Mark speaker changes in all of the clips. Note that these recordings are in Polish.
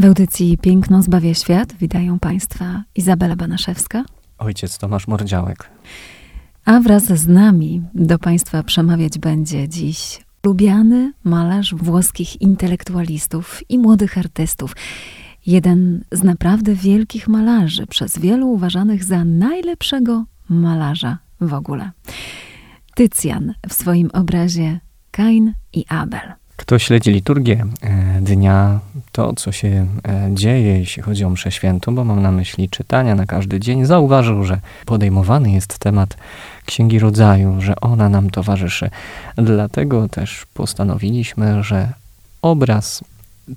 Speaker 1: W audycji Piękno zbawia świat witają Państwa Izabela Banaszewska,
Speaker 2: ojciec Tomasz Mordziałek.
Speaker 1: A wraz z nami do Państwa przemawiać będzie dziś lubiany malarz włoskich intelektualistów i młodych artystów. Jeden z naprawdę wielkich malarzy, przez wielu uważanych za najlepszego malarza w ogóle. Tycjan w swoim obrazie Kain i Abel.
Speaker 2: Kto śledzi liturgię e, dnia, to co się e, dzieje, jeśli chodzi o mszę świętą, bo mam na myśli czytania na każdy dzień, zauważył, że podejmowany jest temat Księgi Rodzaju, że ona nam towarzyszy. Dlatego też postanowiliśmy, że obraz,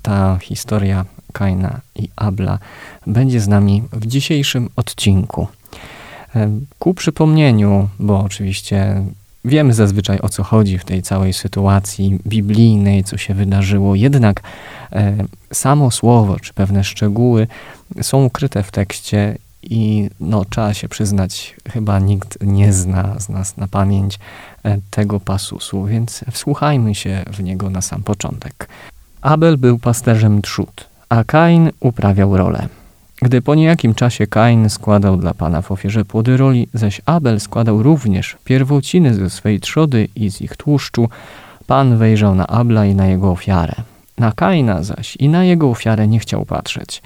Speaker 2: ta historia Kaina i Abla będzie z nami w dzisiejszym odcinku. E, ku przypomnieniu, bo oczywiście Wiemy zazwyczaj o co chodzi w tej całej sytuacji biblijnej, co się wydarzyło, jednak e, samo słowo czy pewne szczegóły są ukryte w tekście i no, trzeba się przyznać, chyba nikt nie zna z nas na pamięć e, tego pasusu, więc wsłuchajmy się w niego na sam początek. Abel był pasterzem trzód, a Kain uprawiał rolę. Gdy po niejakim czasie Kain składał dla Pana w ofierze płody roli, zaś Abel składał również pierwociny ze swej trzody i z ich tłuszczu, Pan wejrzał na Abla i na jego ofiarę. Na Kaina zaś i na jego ofiarę nie chciał patrzeć.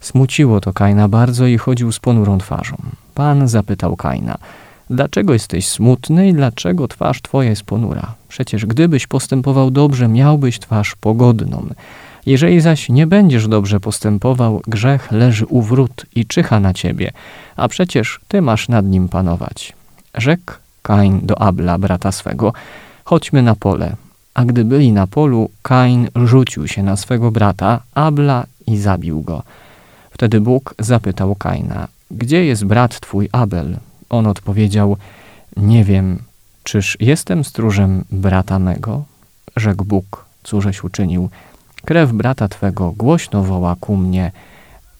Speaker 2: Smuciło to Kaina bardzo i chodził z ponurą twarzą. Pan zapytał Kaina, dlaczego jesteś smutny i dlaczego twarz twoja jest ponura? Przecież gdybyś postępował dobrze, miałbyś twarz pogodną. Jeżeli zaś nie będziesz dobrze postępował, grzech leży u wrót i czyha na ciebie, a przecież ty masz nad nim panować. Rzekł Kain do Abla, brata swego, chodźmy na pole. A gdy byli na polu, Kain rzucił się na swego brata, Abla, i zabił go. Wtedy Bóg zapytał Kaina, gdzie jest brat twój Abel? On odpowiedział, nie wiem, czyż jestem stróżem brata mego? Rzekł Bóg, cóżeś uczynił? Krew brata Twego głośno woła ku mnie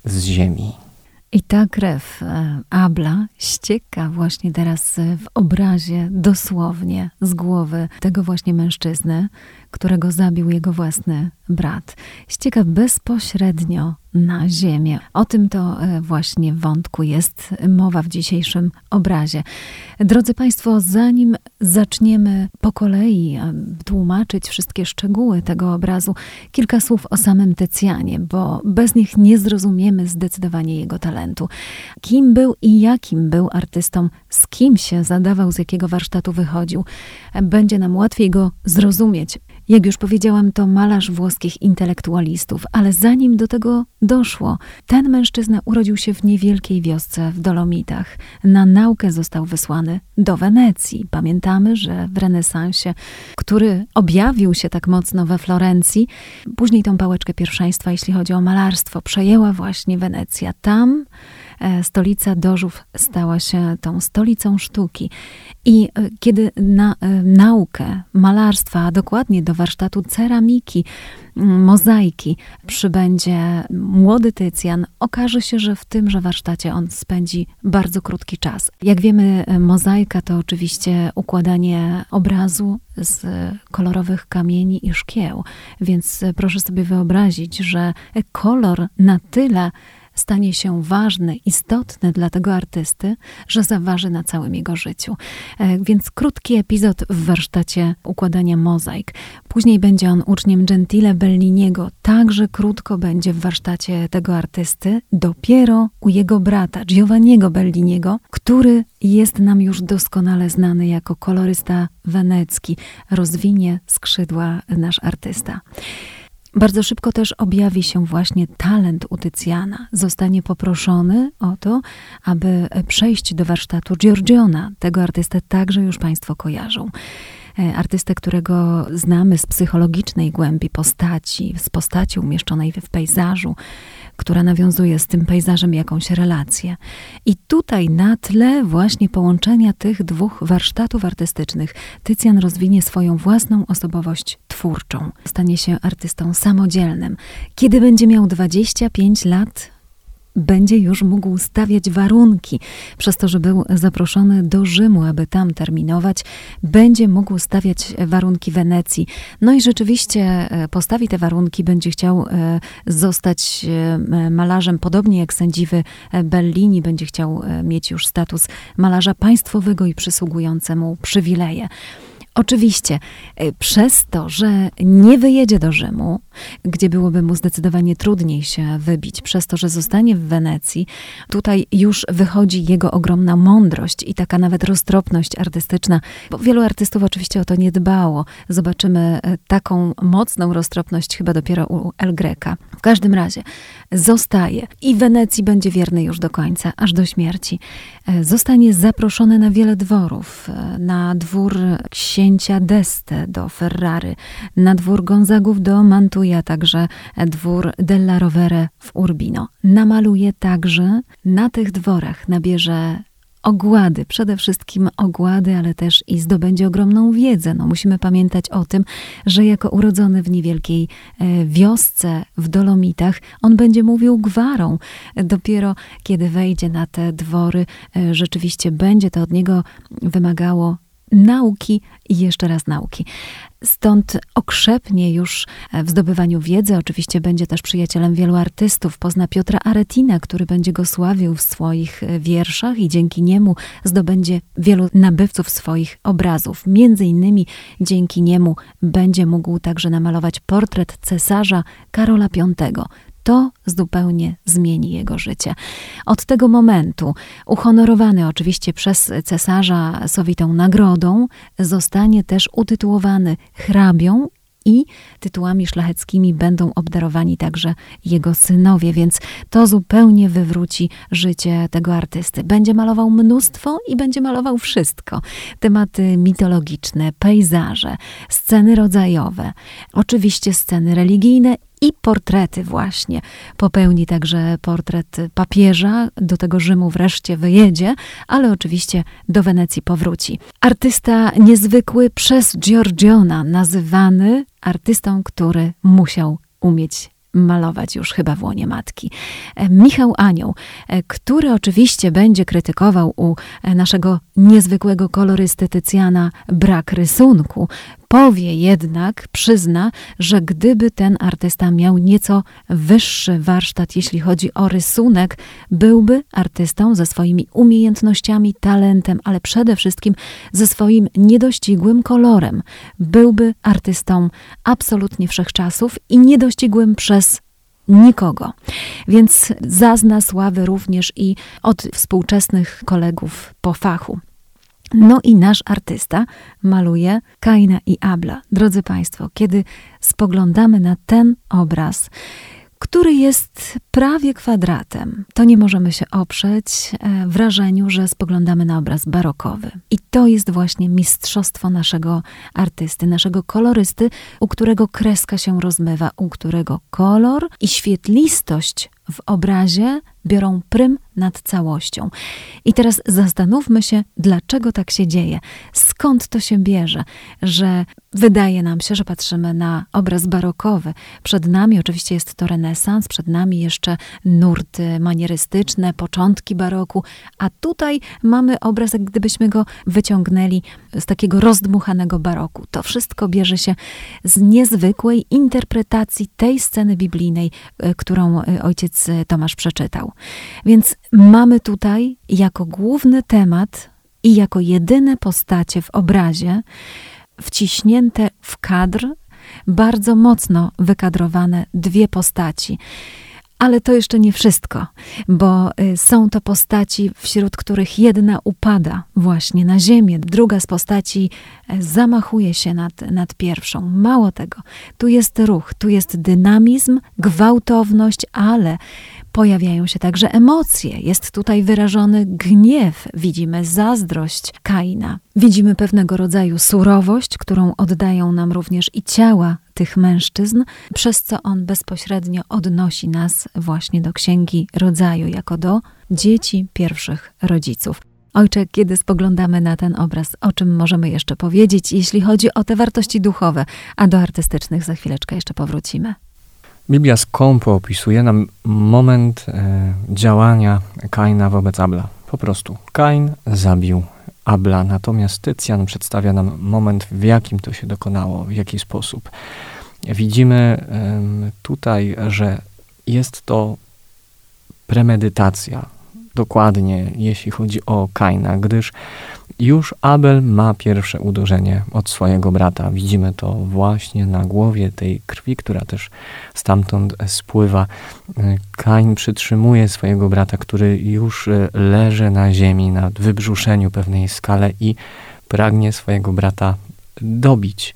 Speaker 2: z ziemi.
Speaker 1: I ta krew e, Abla ścieka właśnie teraz w obrazie dosłownie z głowy tego właśnie mężczyzny, którego zabił jego własny brat. Ścieka bezpośrednio na ziemię. O tym to e, właśnie wątku jest mowa w dzisiejszym obrazie. Drodzy Państwo, zanim zaczniemy po kolei e, tłumaczyć wszystkie szczegóły tego obrazu, kilka słów o samym Tycjanie, bo bez nich nie zrozumiemy zdecydowanie jego talentu. Kim był i jakim był artystą, z kim się zadawał, z jakiego warsztatu wychodził. Będzie nam łatwiej go zrozumieć. Jak już powiedziałam, to malarz włoskich intelektualistów, ale zanim do tego doszło, ten mężczyzna urodził się w niewielkiej wiosce w Dolomitach. Na naukę został wysłany do Wenecji. Pamiętamy, że w renesansie, który objawił się tak mocno we Florencji, później tą pałeczkę pierwszeństwa, jeśli chodzi o malarstwo, przejęła właśnie Wenecja. Tam stolica Dożów stała się tą stolicą sztuki. I e, kiedy na e, naukę malarstwa, a dokładnie do warsztatu ceramiki, mozaiki przybędzie młody Tycjan, okaże się, że w tymże warsztacie on spędzi bardzo krótki czas. Jak wiemy, mozaika to oczywiście układanie obrazu z kolorowych kamieni i szkieł, więc proszę sobie wyobrazić, że kolor na tyle stanie się ważny, istotny dla tego artysty, że zaważy na całym jego życiu. E, więc krótki epizod w warsztacie układania mozaik. Później będzie on uczniem Gentile Belliniego. Także krótko będzie w warsztacie tego artysty. Dopiero u jego brata Giovanniego Belliniego, który jest nam już doskonale znany jako kolorysta wenecki. Rozwinie skrzydła nasz artysta. Bardzo szybko też objawi się właśnie talent u Tycjana. Zostanie poproszony o to, aby przejść do warsztatu Giorgiona. Tego artystę także już Państwo kojarzą. e, artystę, którego znamy z psychologicznej głębi postaci, z postaci umieszczonej w pejzażu, która nawiązuje z tym pejzażem jakąś relację. I tutaj na tle właśnie połączenia tych dwóch warsztatów artystycznych Tycjan rozwinie swoją własną osobowość twórczą. Stanie się artystą samodzielnym. Kiedy będzie miał 25 lat, będzie już mógł stawiać warunki. Przez to, że był zaproszony do Rzymu, aby tam terminować, będzie mógł stawiać warunki Wenecji. No i rzeczywiście e, postawi te warunki, będzie chciał e, zostać e, malarzem, podobnie jak sędziwy Bellini, będzie chciał mieć już status malarza państwowego i przysługujące mu przywileje. Oczywiście, e, przez to, że nie wyjedzie do Rzymu, gdzie byłoby mu zdecydowanie trudniej się wybić, przez to, że zostanie w Wenecji, tutaj już wychodzi jego ogromna mądrość i taka nawet roztropność artystyczna, bo wielu artystów oczywiście o to nie dbało. Zobaczymy e, taką mocną roztropność chyba dopiero u El Greca. W każdym razie zostaje i Wenecji będzie wierny już do końca, aż do śmierci. E, zostanie zaproszony na wiele dworów, na dwór księcia księcia d'Este do Ferrary, na dwór Gonzagów do Mantuja, także dwór della Rovere w Urbino. Namaluje także na tych dworach, nabierze ogłady, przede wszystkim ogłady, ale też i zdobędzie ogromną wiedzę. No, musimy pamiętać o tym, że jako urodzony w niewielkiej e, wiosce w Dolomitach, on będzie mówił gwarą. Dopiero kiedy wejdzie na te dwory, e, rzeczywiście będzie to od niego wymagało nauki i jeszcze raz nauki. Stąd okrzepnie już w zdobywaniu wiedzy. Oczywiście będzie też przyjacielem wielu artystów. Pozna Piotra Aretina, który będzie go sławił w swoich wierszach i dzięki niemu zdobędzie wielu nabywców swoich obrazów. Między innymi dzięki niemu będzie mógł także namalować portret cesarza Karola V to zupełnie zmieni jego życie. Od tego momentu, uhonorowany oczywiście przez cesarza sowitą nagrodą, zostanie też utytułowany hrabią i tytułami szlacheckimi będą obdarowani także jego synowie, więc to zupełnie wywróci życie tego artysty. Będzie malował mnóstwo i będzie malował wszystko. Tematy mitologiczne, pejzaże, sceny rodzajowe, oczywiście sceny religijne i portrety właśnie. Popełni także portret papieża, do tego Rzymu wreszcie wyjedzie, ale oczywiście do Wenecji powróci. Artysta niezwykły przez Giorgiona, nazywany artystą, który musiał umieć malować już chyba w łonie matki. E, Michał Anioł, e, który oczywiście będzie krytykował u e, naszego niezwykłego kolorysty Tycjana brak rysunku, powie jednak, przyzna, że gdyby ten artysta miał nieco wyższy warsztat, jeśli chodzi o rysunek, byłby artystą ze swoimi umiejętnościami, talentem, ale przede wszystkim ze swoim niedościgłym kolorem. Byłby artystą absolutnie wszechczasów i niedościgłym przez nikogo. Więc zazna sławy również i od współczesnych kolegów po fachu. No i nasz artysta maluje Kaina i Abla. Drodzy Państwo, kiedy spoglądamy na ten obraz, który jest prawie kwadratem, to nie możemy się oprzeć e, wrażeniu, że spoglądamy na obraz barokowy. I to jest właśnie mistrzostwo naszego artysty, naszego kolorysty, u którego kreska się rozmywa, u którego kolor i świetlistość w obrazie biorą prym nad całością. I teraz zastanówmy się, dlaczego tak się dzieje. Skąd to się bierze, że wydaje nam się, że patrzymy na obraz barokowy. Przed nami oczywiście jest to renesans, przed nami jeszcze nurty manierystyczne, początki baroku, a tutaj mamy obraz, jak gdybyśmy go wyciągnęli z takiego rozdmuchanego baroku. To wszystko bierze się z niezwykłej interpretacji tej sceny biblijnej, e, którą e, ojciec Tomasz przeczytał. Więc mamy tutaj jako główny temat i jako jedyne postacie w obrazie wciśnięte w kadr bardzo mocno wykadrowane dwie postaci. Ale to jeszcze nie wszystko, bo y, są to postaci, wśród których jedna upada właśnie na ziemię, druga z postaci e, zamachuje się nad, nad pierwszą. Mało tego, tu jest ruch, tu jest dynamizm, gwałtowność, ale Pojawiają się także emocje. Jest tutaj wyrażony gniew, widzimy zazdrość Kaina. Widzimy pewnego rodzaju surowość, którą oddają nam również i ciała tych mężczyzn, przez co on bezpośrednio odnosi nas właśnie do księgi rodzaju, jako do dzieci pierwszych rodziców. Ojcze, kiedy spoglądamy na ten obraz, o czym możemy jeszcze powiedzieć, jeśli chodzi o te wartości duchowe, a do artystycznych za chwileczkę jeszcze powrócimy.
Speaker 2: Biblia skąpo opisuje nam moment e, działania Kaina wobec Abla. Po prostu Kain zabił Abla, natomiast Tycjan przedstawia nam moment, w jakim to się dokonało, w jaki sposób. Widzimy e, tutaj, że jest to premedytacja, dokładnie, jeśli chodzi o Kaina, gdyż już Abel ma pierwsze uderzenie od swojego brata. Widzimy to właśnie na głowie tej krwi, która też stamtąd spływa. Kain przytrzymuje swojego brata, który już leży na ziemi, na wybrzuszeniu pewnej skale i pragnie swojego brata dobić.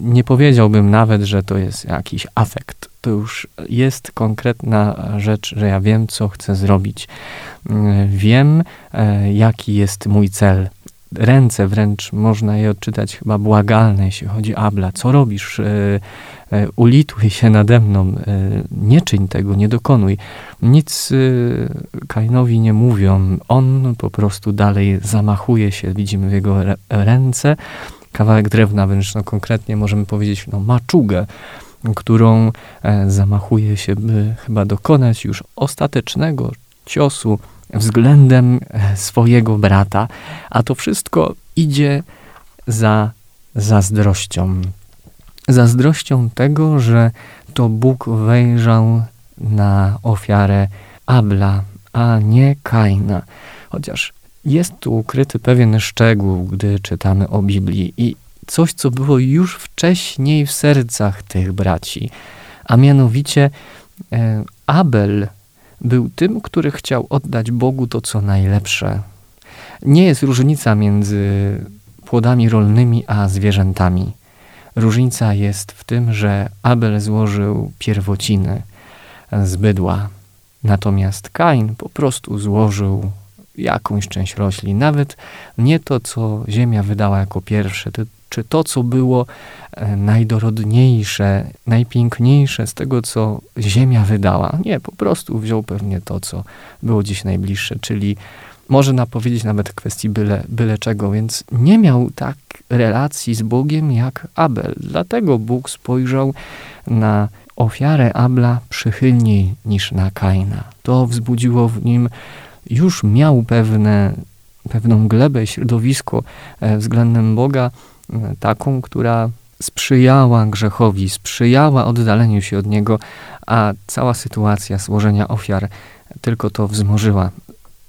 Speaker 2: Nie powiedziałbym nawet, że to jest jakiś afekt. To już jest konkretna rzecz, że ja wiem, co chcę zrobić. Wiem, e, jaki jest mój cel. Ręce wręcz można je odczytać chyba błagalne, jeśli chodzi o Abla. Co robisz? E, e, ulituj się nade mną. Nie czyń tego, nie dokonuj. Nic Kainowi nie mówią. On po prostu dalej zamachuje się. Widzimy w jego ręce kawałek drewna, wręcz no, konkretnie możemy powiedzieć no, maczugę, którą e, zamachuje się, by chyba dokonać już ostatecznego ciosu względem e, swojego brata, a to wszystko idzie za zazdrością. Zazdrością tego, że to Bóg wejrzał na ofiarę Abla, a nie Kaina. Chociaż jest tu ukryty pewien szczegół, gdy czytamy o Biblii i coś, co było już wcześniej w sercach tych braci, a mianowicie e, Abel był tym, który chciał oddać Bogu to, co najlepsze. Nie jest różnica między płodami rolnymi a zwierzętami. Różnica jest w tym, że Abel złożył pierwociny z bydła, natomiast Kain po prostu złożył jakąś część roślin, nawet nie to, co ziemia wydała jako pierwsze, czy to, co było e, najdorodniejsze, najpiękniejsze z tego, co ziemia wydała. Nie, po prostu wziął pewnie to, co było dziś najbliższe, czyli można powiedzieć nawet kwestii byle, byle czego, więc nie miał tak relacji z Bogiem jak Abel. Dlatego Bóg spojrzał na ofiarę Abla przychylniej niż na Kaina. To wzbudziło w nim już miał pewne, pewną glebę, środowisko e, względem Boga, taką, która sprzyjała grzechowi, sprzyjała oddaleniu się od Niego, a cała sytuacja złożenia ofiar tylko to wzmożyła.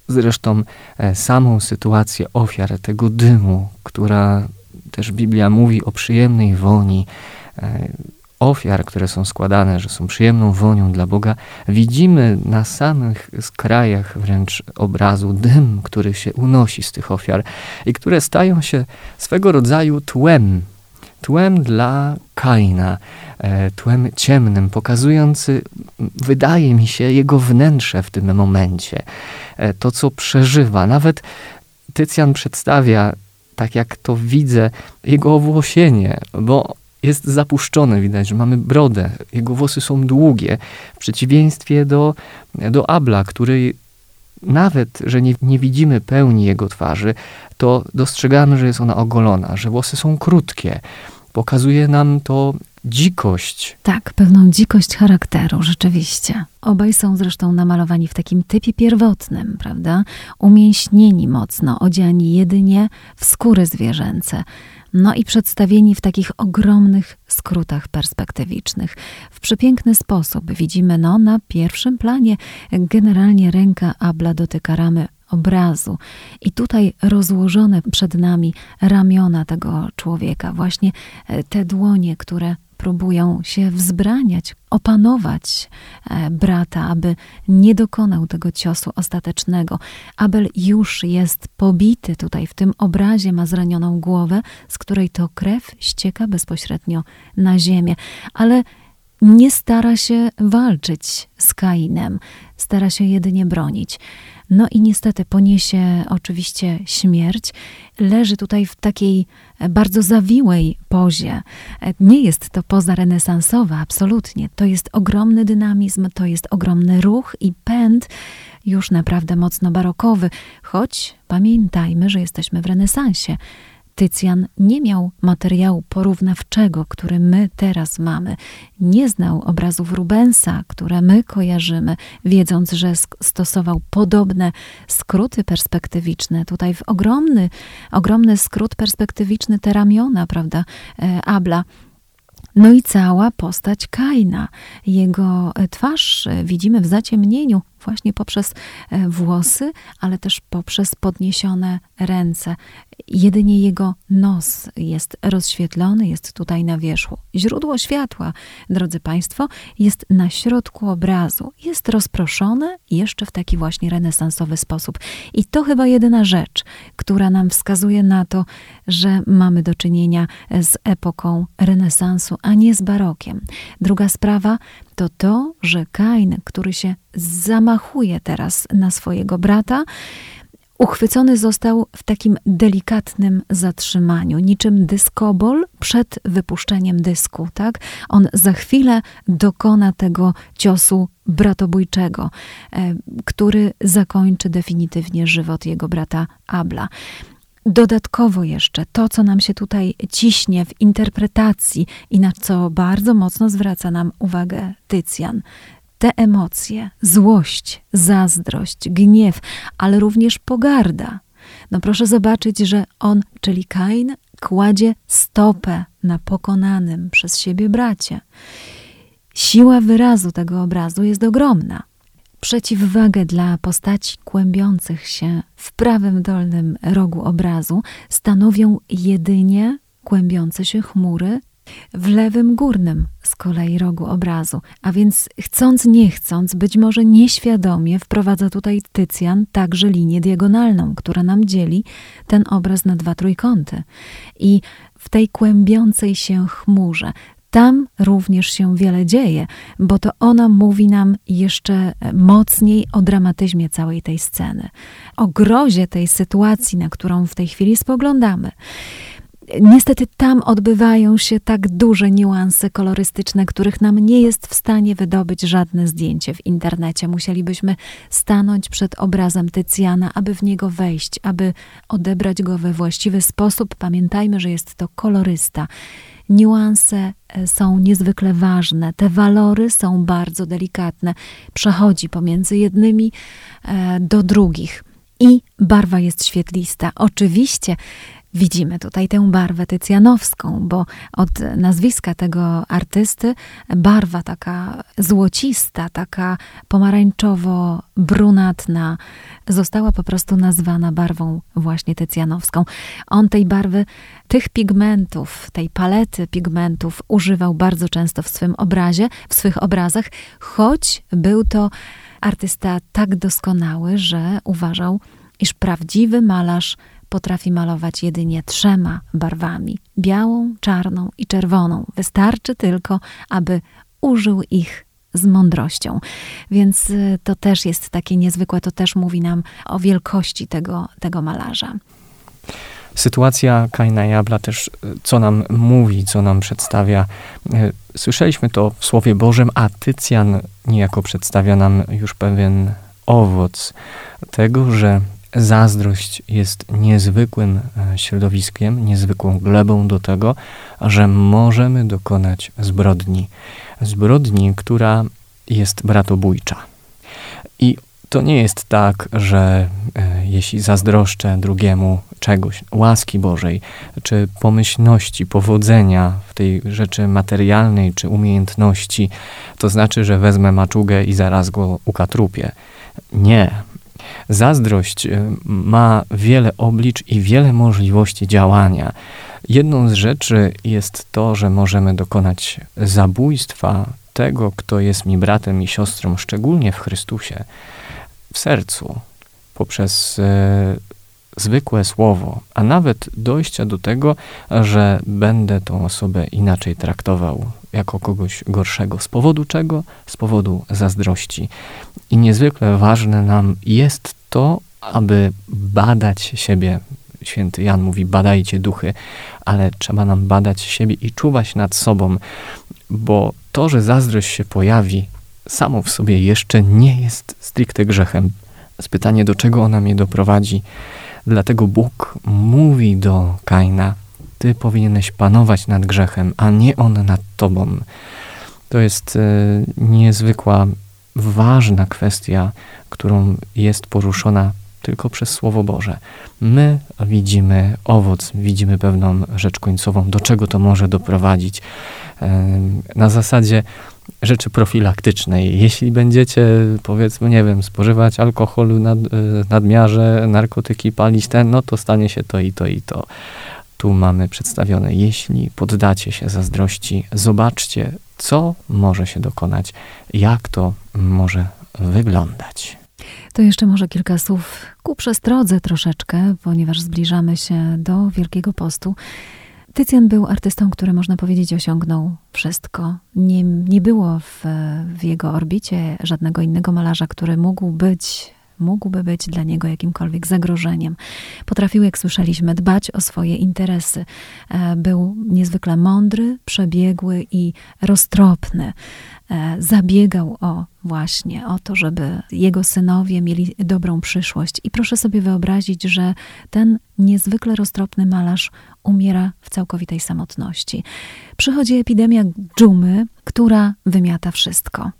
Speaker 2: Zresztą e, samą sytuację ofiar, tego dymu, która też Biblia mówi o przyjemnej woni, ofiar, które są składane, że są przyjemną wonią dla Boga, widzimy na samych skrajach wręcz obrazu dym, który się unosi z tych ofiar i które stają się swego rodzaju tłem, tłem dla Kaina, e, tłem ciemnym, pokazujący, wydaje mi się, jego wnętrze w tym momencie, e, to co przeżywa. Nawet Tycjan przedstawia tak jak to widzę, jego owłosienie, bo jest zapuszczony, widać, że mamy brodę, jego włosy są długie, w przeciwieństwie do, do Abla, który nawet, że nie, nie widzimy pełni jego twarzy, to dostrzegamy, że jest ona ogolona, że włosy są krótkie. Pokazuje nam to dzikość.
Speaker 1: Tak, pewną dzikość charakteru, rzeczywiście. Obaj są zresztą namalowani w takim typie pierwotnym, prawda? Umięśnieni mocno, odziani jedynie w skóry zwierzęce. No i przedstawieni w takich ogromnych skrótach perspektywicznych. W przepiękny sposób widzimy no, na pierwszym planie generalnie ręka Abla dotyka ramy obrazu. I tutaj rozłożone przed nami ramiona tego człowieka, właśnie e, te dłonie, które próbują się wzbraniać, opanować e, brata, aby nie dokonał tego ciosu ostatecznego. Abel już jest pobity tutaj w tym obrazie, ma zranioną głowę, z której to krew ścieka bezpośrednio na ziemię. Ale nie stara się walczyć z Kainem, stara się jedynie bronić. No i niestety poniesie oczywiście śmierć. Leży tutaj w takiej bardzo zawiłej pozie. Nie jest to poza renesansowa, absolutnie. To jest ogromny dynamizm, to jest ogromny ruch i pęd, już naprawdę mocno barokowy, choć pamiętajmy, że jesteśmy w renesansie. Tycjan nie miał materiału porównawczego, który my teraz mamy. Nie znał obrazów Rubensa, które my kojarzymy, wiedząc, że stosował podobne skróty perspektywiczne. Tutaj w ogromny, ogromny skrót perspektywiczny te ramiona, prawda, e, Abla no i cała postać Kaina. Jego e, twarz e, widzimy w zaciemnieniu właśnie poprzez e, włosy, ale też poprzez podniesione ręce. Jedynie jego nos jest rozświetlony, jest tutaj na wierzchu. Źródło światła, drodzy Państwo, jest na środku obrazu. Jest rozproszone jeszcze w taki właśnie renesansowy sposób. I to chyba jedyna rzecz, która nam wskazuje na to, że mamy do czynienia z epoką renesansu, a nie z barokiem. Druga sprawa to to, że Kain, który się zamachuje teraz na swojego brata, uchwycony został w takim delikatnym zatrzymaniu, niczym dyskobol przed wypuszczeniem dysku, tak? On za chwilę dokona tego ciosu bratobójczego, e, który zakończy definitywnie żywot jego brata Abla. Dodatkowo jeszcze to, co nam się tutaj ciśnie w interpretacji i na co bardzo mocno zwraca nam uwagę Tycjan, te emocje, złość, zazdrość, gniew, ale również pogarda. No proszę zobaczyć, że on, czyli Kain, kładzie stopę na pokonanym przez siebie bracie. Siła wyrazu tego obrazu jest ogromna. Przeciwwagę dla postaci kłębiących się w prawym dolnym rogu obrazu stanowią jedynie kłębiące się chmury w lewym górnym z kolei rogu obrazu, a więc chcąc nie chcąc, być może nieświadomie wprowadza tutaj Tycjan także linię diagonalną, która nam dzieli ten obraz na dwa trójkąty. I w tej kłębiącej się chmurze tam również się wiele dzieje, bo to ona mówi nam jeszcze mocniej o dramatyzmie całej tej sceny, o grozie tej sytuacji, na którą w tej chwili spoglądamy. Niestety tam odbywają się tak duże niuanse kolorystyczne, których nam nie jest w stanie wydobyć żadne zdjęcie w internecie. Musielibyśmy stanąć przed obrazem Tycjana, aby w niego wejść, aby odebrać go we właściwy sposób. Pamiętajmy, że jest to kolorysta niuanse e, są niezwykle ważne, te walory są bardzo delikatne. Przechodzi pomiędzy jednymi e, do drugich. I barwa jest świetlista. Oczywiście Widzimy tutaj tę barwę tycjanowską, bo od nazwiska tego artysty barwa taka złocista, taka pomarańczowo-brunatna została po prostu nazwana barwą właśnie tycjanowską. On tej barwy, tych pigmentów, tej palety pigmentów używał bardzo często w swym obrazie, w swych obrazach, choć był to artysta tak doskonały, że uważał, iż prawdziwy malarz potrafi malować jedynie trzema barwami białą, czarną i czerwoną. Wystarczy tylko, aby użył ich z mądrością. Więc y, to też jest takie niezwykłe, to też mówi nam o wielkości tego, tego malarza.
Speaker 2: Sytuacja Kaina i Abla też, y, co nam mówi, co nam przedstawia. Y, słyszeliśmy to w Słowie Bożym, a Tycjan niejako przedstawia nam już pewien owoc tego, że Zazdrość jest niezwykłym e, środowiskiem, niezwykłą glebą do tego, że możemy dokonać zbrodni. Zbrodni, która jest bratobójcza. I to nie jest tak, że e, jeśli zazdroszczę drugiemu czegoś, łaski Bożej, czy pomyślności, powodzenia w tej rzeczy materialnej, czy umiejętności, to znaczy, że wezmę maczugę i zaraz go ukatrupię. Nie, Zazdrość e, ma wiele oblicz i wiele możliwości działania. Jedną z rzeczy jest to, że możemy dokonać zabójstwa tego, kto jest mi bratem i siostrą, szczególnie w Chrystusie, w sercu, poprzez e, zwykłe słowo, a nawet dojścia do tego, że będę tą osobę inaczej traktował jako kogoś gorszego. Z powodu czego? Z powodu zazdrości. I niezwykle ważne nam jest to, aby badać siebie. Święty Jan mówi: badajcie duchy, ale trzeba nam badać siebie i czuwać nad sobą, bo to, że zazdrość się pojawi, samo w sobie jeszcze nie jest stricte grzechem. Z pytanie, do czego ona mnie doprowadzi. Dlatego Bóg mówi do Kaina: Ty powinieneś panować nad grzechem, a nie on nad tobą. To jest e, niezwykła, ważna kwestia, którą jest poruszona tylko przez Słowo Boże. My widzimy owoc, widzimy pewną rzecz końcową, do czego to może doprowadzić. Na zasadzie rzeczy profilaktycznej. Jeśli będziecie, powiedzmy, nie wiem, spożywać alkoholu nad, e, nadmiarze, narkotyki, palić ten, no to stanie się to i to i to. Tu mamy przedstawione, jeśli poddacie się zazdrości, zobaczcie, co może się dokonać, jak to może wyglądać.
Speaker 1: To jeszcze może kilka słów ku przestrodze troszeczkę, ponieważ zbliżamy się do Wielkiego Postu. Tycjan był artystą, który można powiedzieć osiągnął wszystko. Nie, nie było w, w jego orbicie żadnego innego malarza, który mógł być mógłby być dla niego jakimkolwiek zagrożeniem. Potrafił, jak słyszeliśmy, dbać o swoje interesy. E, był niezwykle mądry, przebiegły i roztropny. E, zabiegał o właśnie o to, żeby jego synowie mieli dobrą przyszłość. I proszę sobie wyobrazić, że ten niezwykle roztropny malarz umiera w całkowitej samotności. Przychodzi epidemia dżumy, która wymiata wszystko,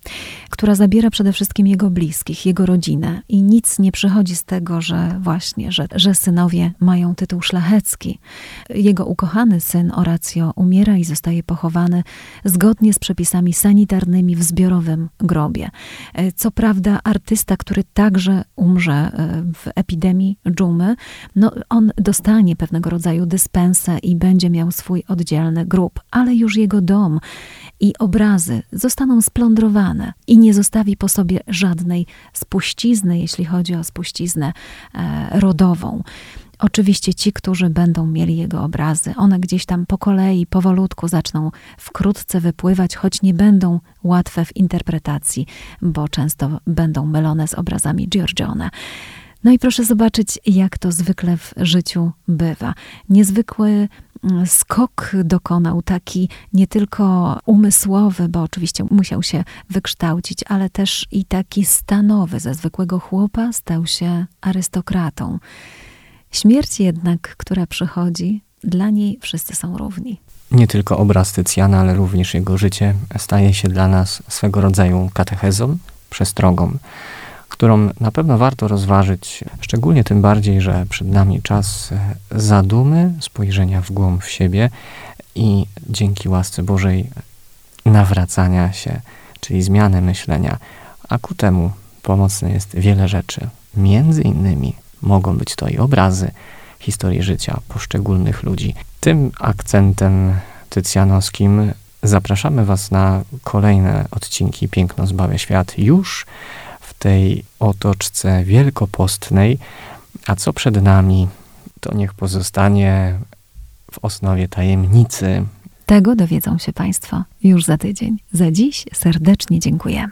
Speaker 1: która zabiera przede wszystkim jego bliskich, jego rodzinę i nic nie przychodzi z tego, że właśnie, że, że synowie mają tytuł szlachecki. Jego ukochany syn Horacio umiera i zostaje pochowany zgodnie z przepisami sanitarnymi w zbiorowym grobie. E, co prawda, artysta, który także umrze e, w epidemii dżumy, no, on dostanie pewnego rodzaju dyspensę i będzie miał swój oddzielny grób, ale już jego dom i obrazy zostaną splądrowane i nie zostawi po sobie żadnej spuścizny, jeśli chodzi o spuściznę e, rodową. Oczywiście ci, którzy będą mieli jego obrazy, one gdzieś tam po kolei, powolutku zaczną wkrótce wypływać, choć nie będą łatwe w interpretacji, bo często będą mylone z obrazami Giorgione. No i proszę zobaczyć, jak to zwykle w życiu bywa. Niezwykły mm, skok dokonał taki nie tylko umysłowy, bo oczywiście musiał się wykształcić, ale też i taki stanowy. Ze zwykłego chłopa stał się arystokratą. Śmierć jednak, która przychodzi, dla niej wszyscy są równi.
Speaker 2: Nie tylko obraz Tycjana, ale również jego życie staje się dla nas swego rodzaju katechezą, przestrogą, którą na pewno warto rozważyć, szczególnie tym bardziej, że przed nami czas zadumy, spojrzenia w głąb w siebie i dzięki łasce Bożej nawracania się, czyli zmiany myślenia, a ku temu pomocne jest wiele rzeczy, między innymi Mogą być to i obrazy historii życia poszczególnych ludzi. Tym akcentem tycjanowskim zapraszamy Was na kolejne odcinki Piękno zbawia świat już w tej otoczce wielkopostnej. A co przed nami, to niech pozostanie w osnowie tajemnicy.
Speaker 1: Tego dowiedzą się Państwo już za tydzień. Za dziś serdecznie dziękujemy.